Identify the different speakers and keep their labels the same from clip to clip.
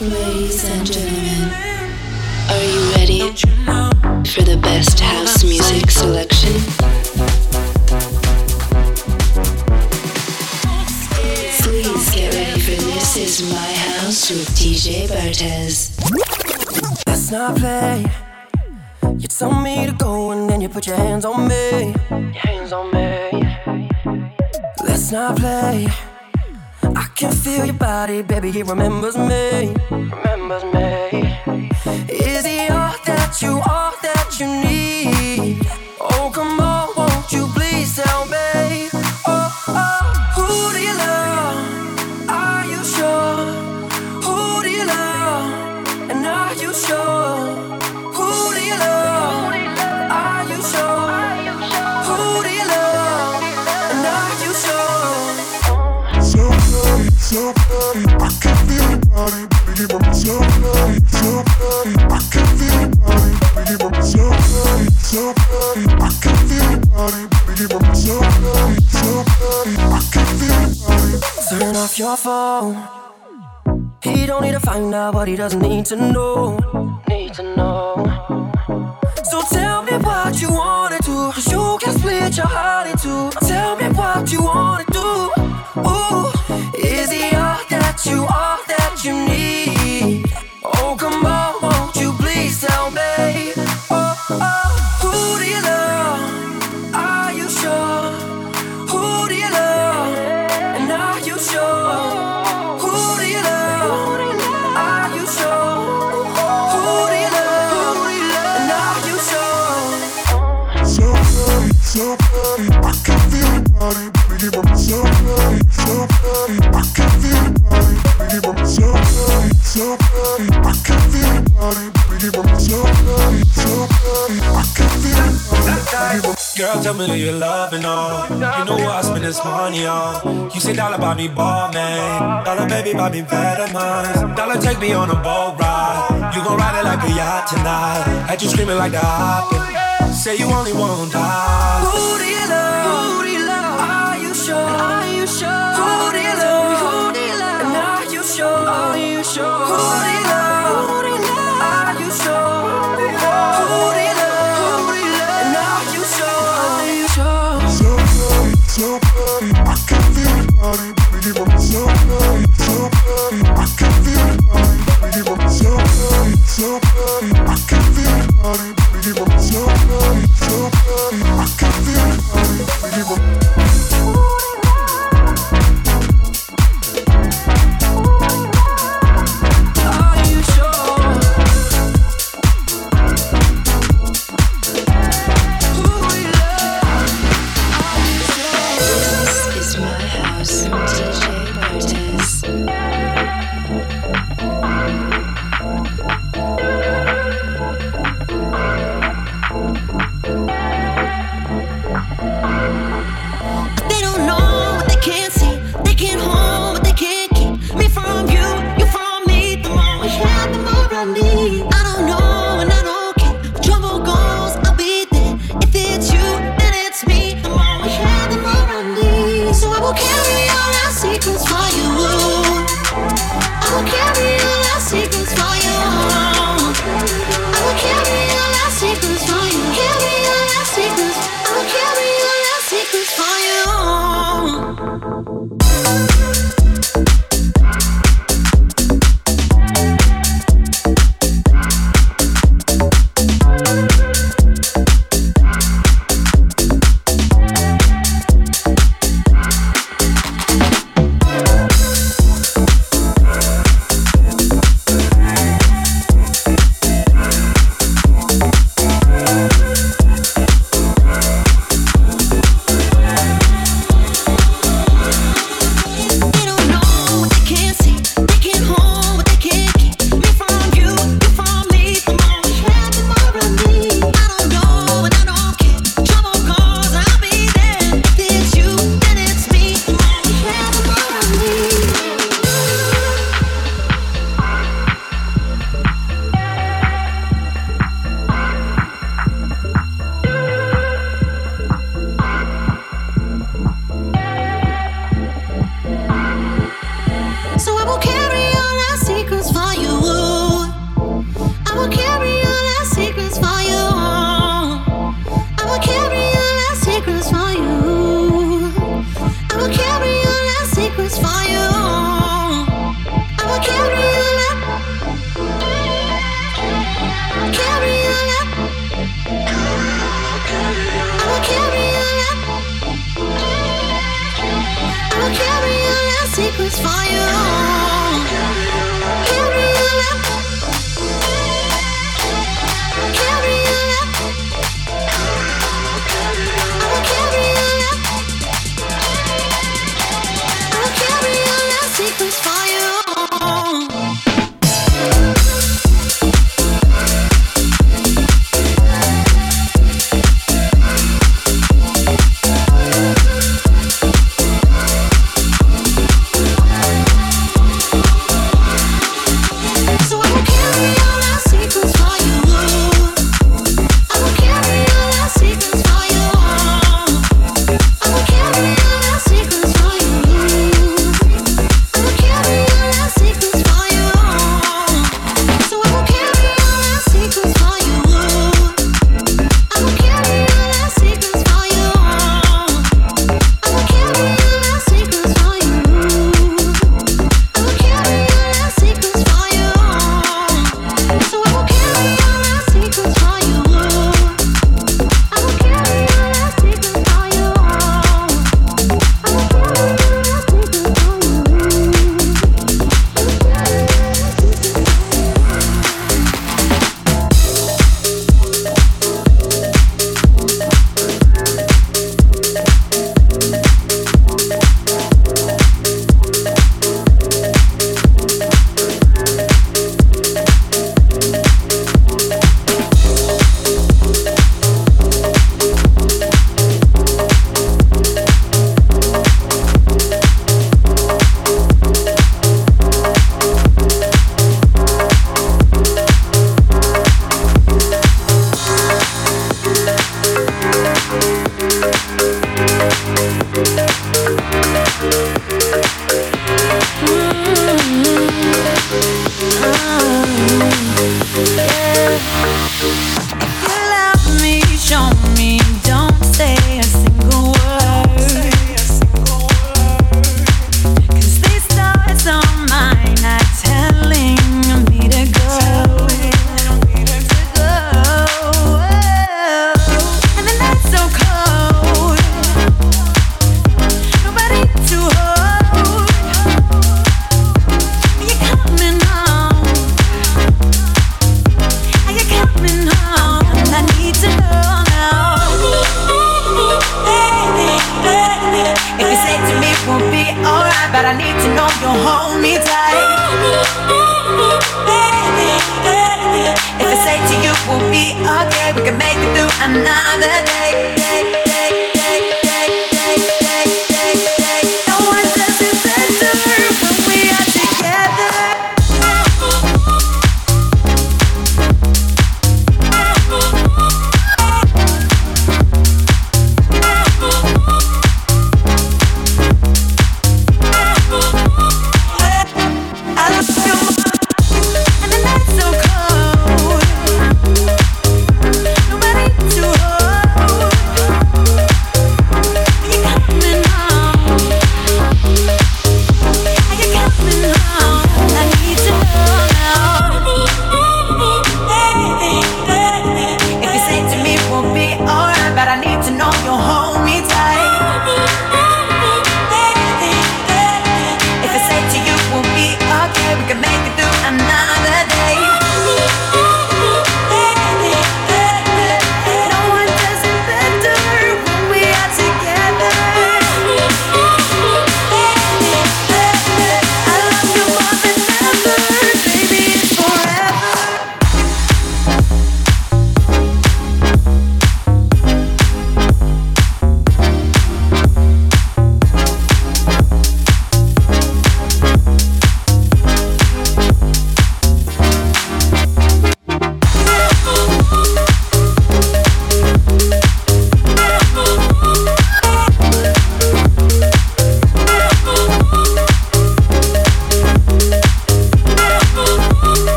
Speaker 1: Ladies and gentlemen, are you ready for the best house music selection? Please get ready for This Is My House with DJ Bartez.
Speaker 2: Let's not play. You tell me to go and then you put your hands on me. Your hands on me. Let's not play. I can feel your body, baby, he remembers me. Remembers me.
Speaker 3: Your
Speaker 2: phone. He don't need to find out what he doesn't need to know. Need to know. So tell me what you wanna do. Cause you can split your heart in two. Tell me what you wanna do. Ooh, is he all that you all that you need?
Speaker 4: Girl, tell me who you're loving on. You know what I spend this money on. You say dollar buy me ball, man. Dollar baby buy me vitamins. Dollar take me on a boat ride. You gon' ride it like a yacht tonight. Had you screaming like the opera. Say you only want dollar.
Speaker 2: Who do you love? You sure? Who do love? Who do love? Are you sure? Are you sure? Who do love? Who do love? Are you sure? Who do love? Who do love? Are you sure?
Speaker 3: So bad, so bad, I can feel your body, baby, so bad, so bad, I can feel your body, baby, I
Speaker 5: need.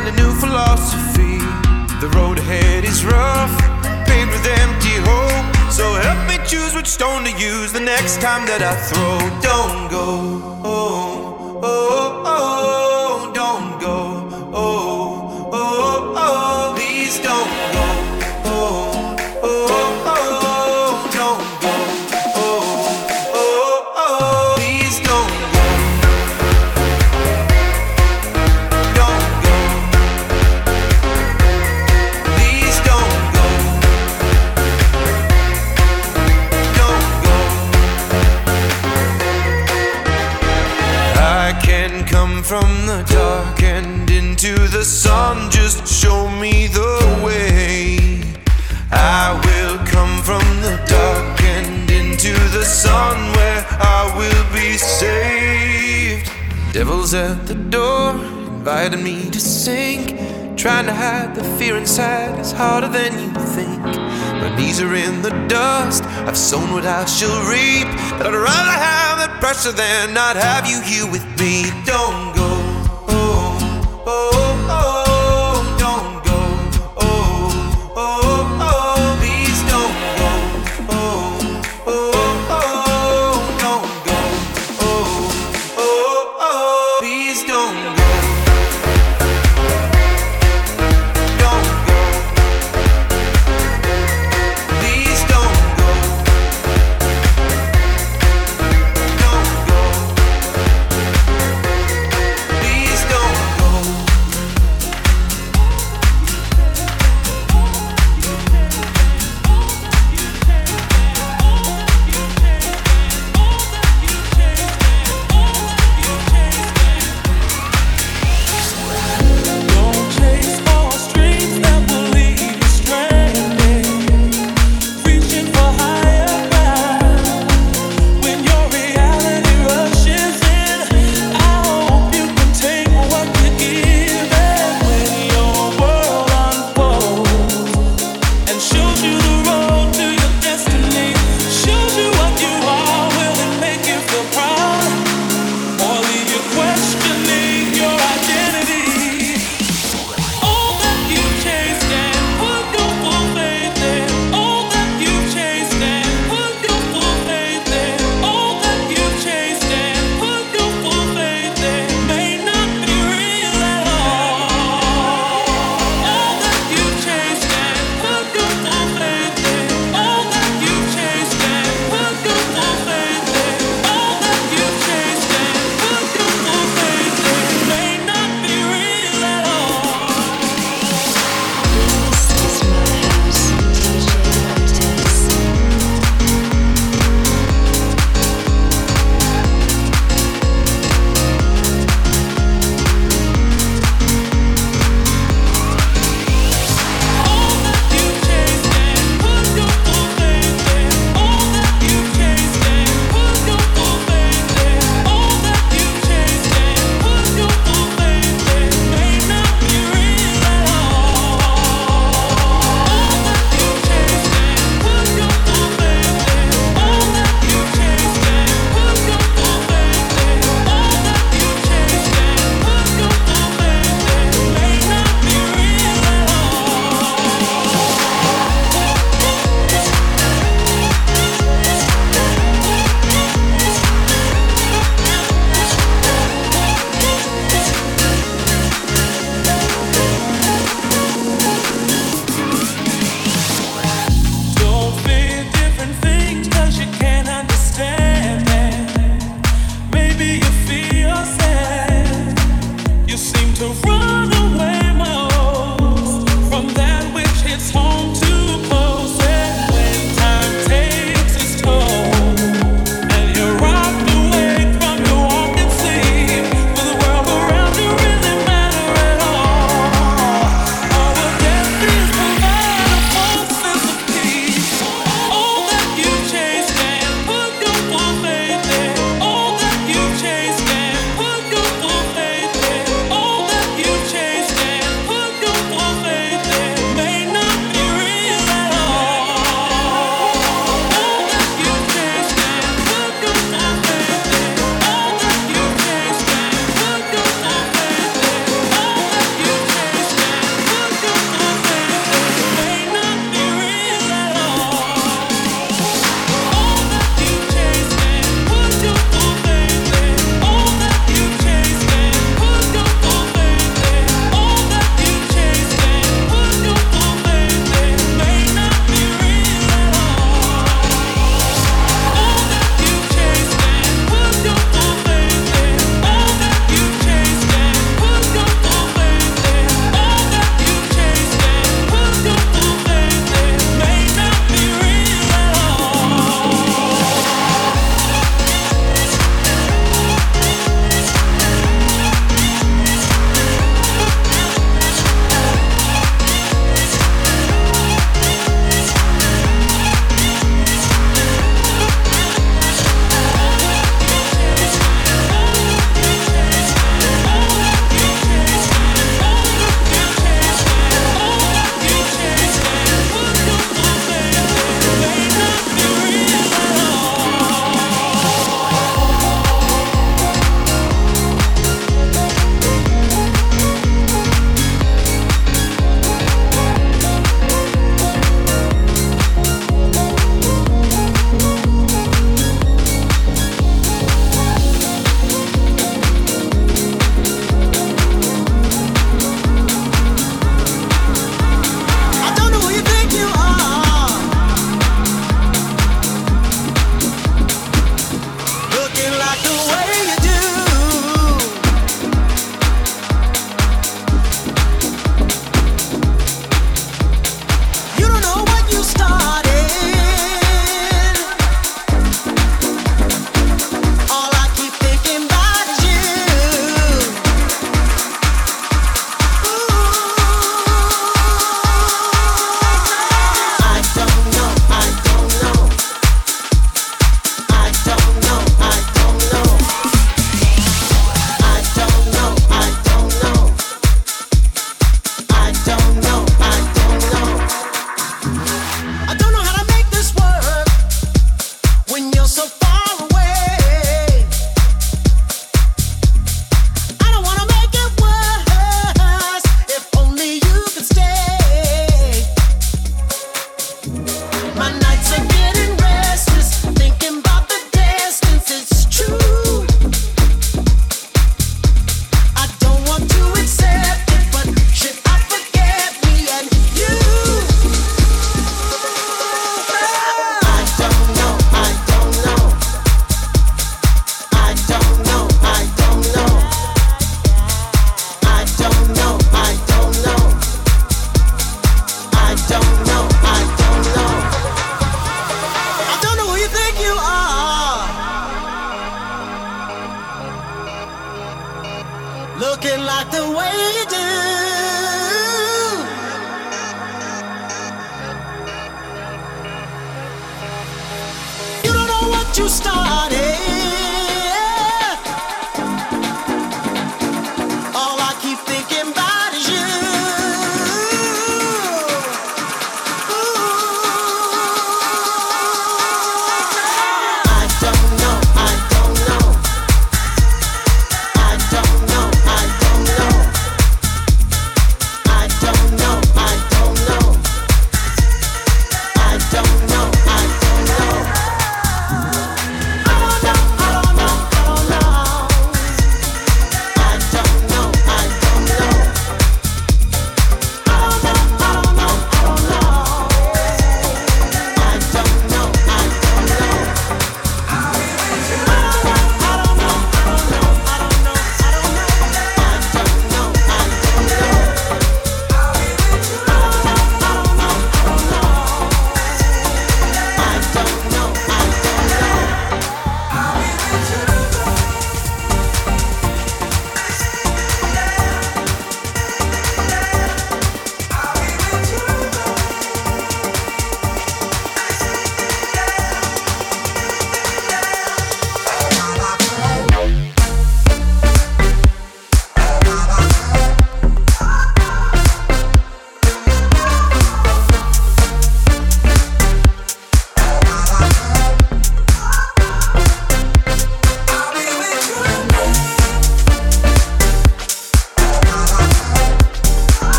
Speaker 4: In a new philosophy. The road ahead is rough, paved with empty hope. So help me choose which stone to use the next time that I throw. Don't go. Oh, oh, sun where I will be saved. Devil's at the door, inviting me to sink. Trying to hide the fear inside is harder than you think. My knees are in the dust, I've sown what I shall reap. But I'd rather have that pressure than not have you here with me. Don't go.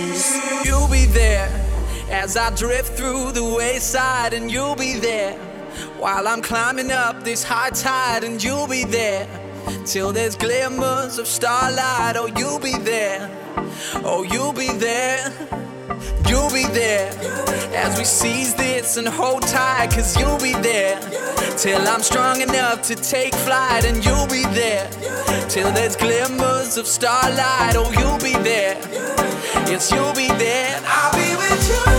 Speaker 1: days.
Speaker 6: You'll be there as I drift through the wayside, and you'll be there while I'm climbing up this high tide, and you'll be there till there's glimmers of starlight. Oh, you'll be there. Oh, you'll be there. You'll be there as we seize this and hold tight, cause you'll be there till I'm strong enough to take flight, and you'll be there till there's glimmers of starlight. Oh, you'll be there. It's you'll be there. I'll be with you.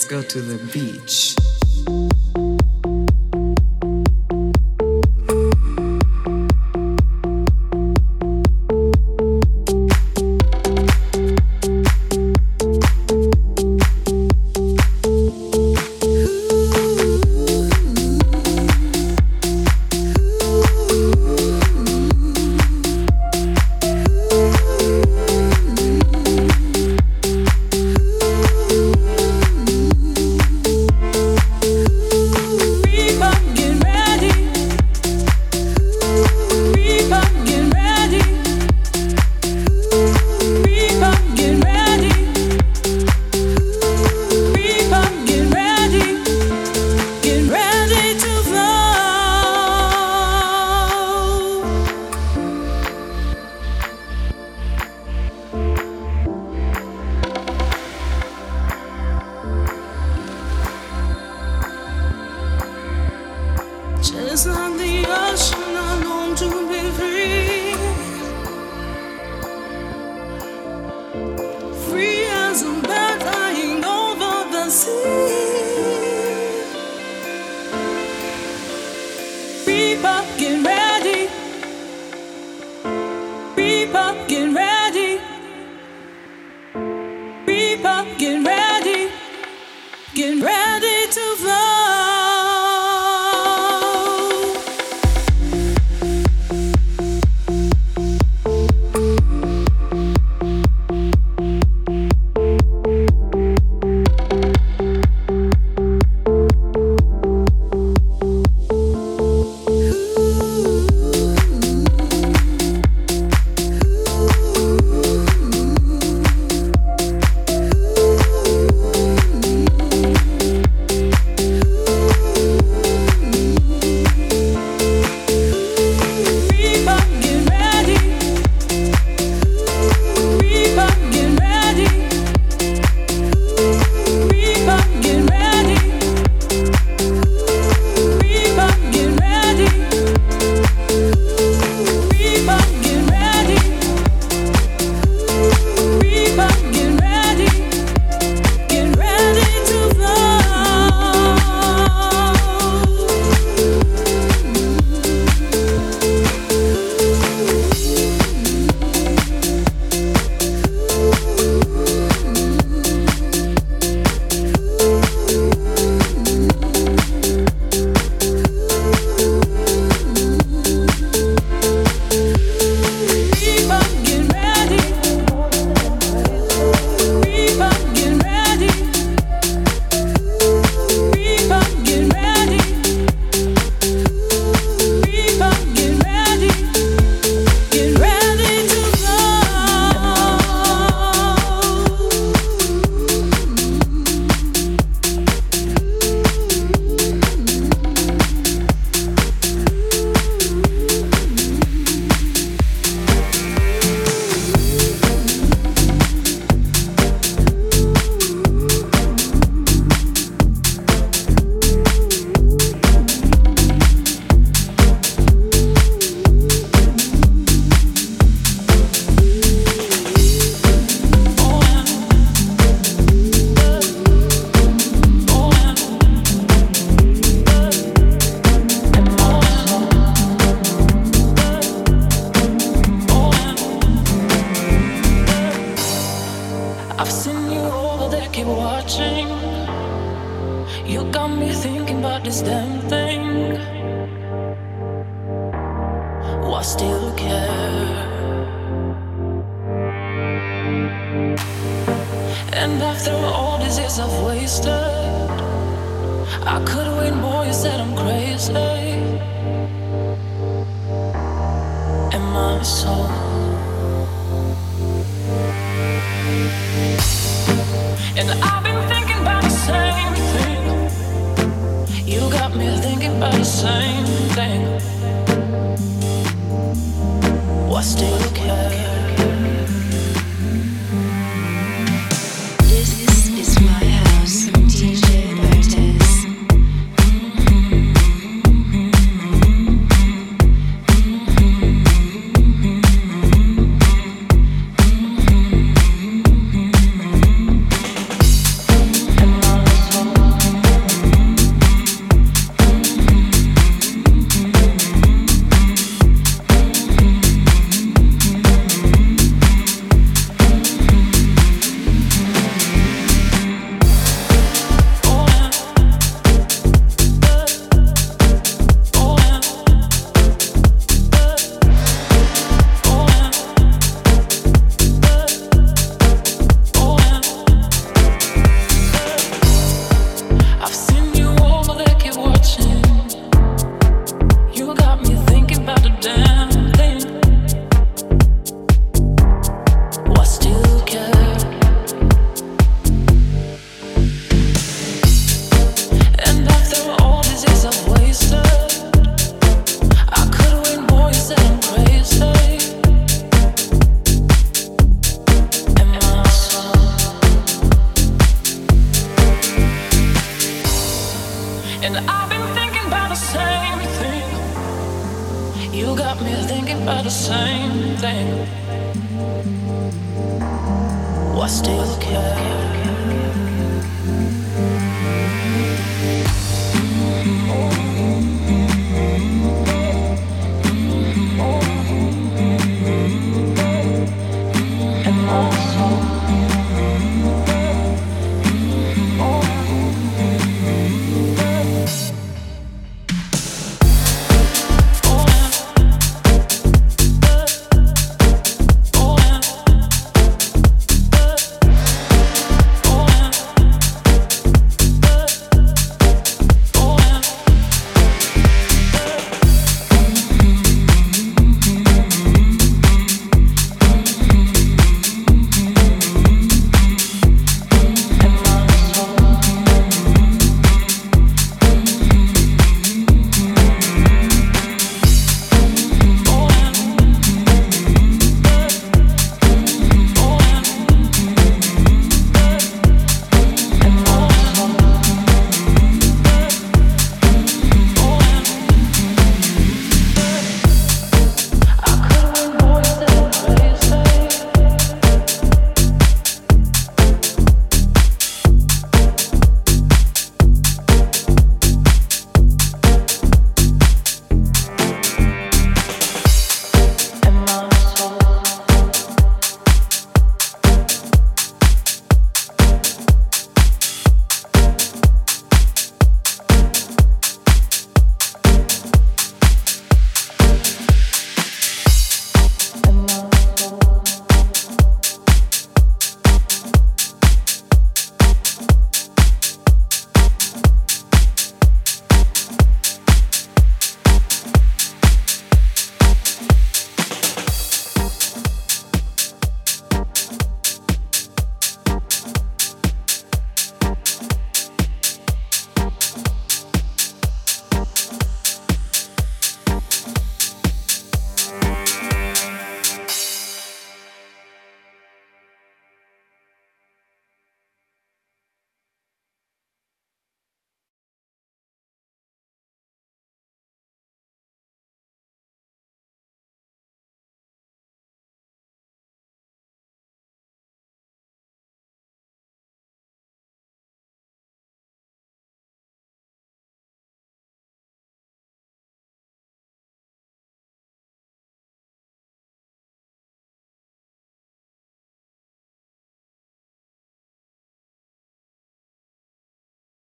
Speaker 7: Let's
Speaker 8: go to the beach.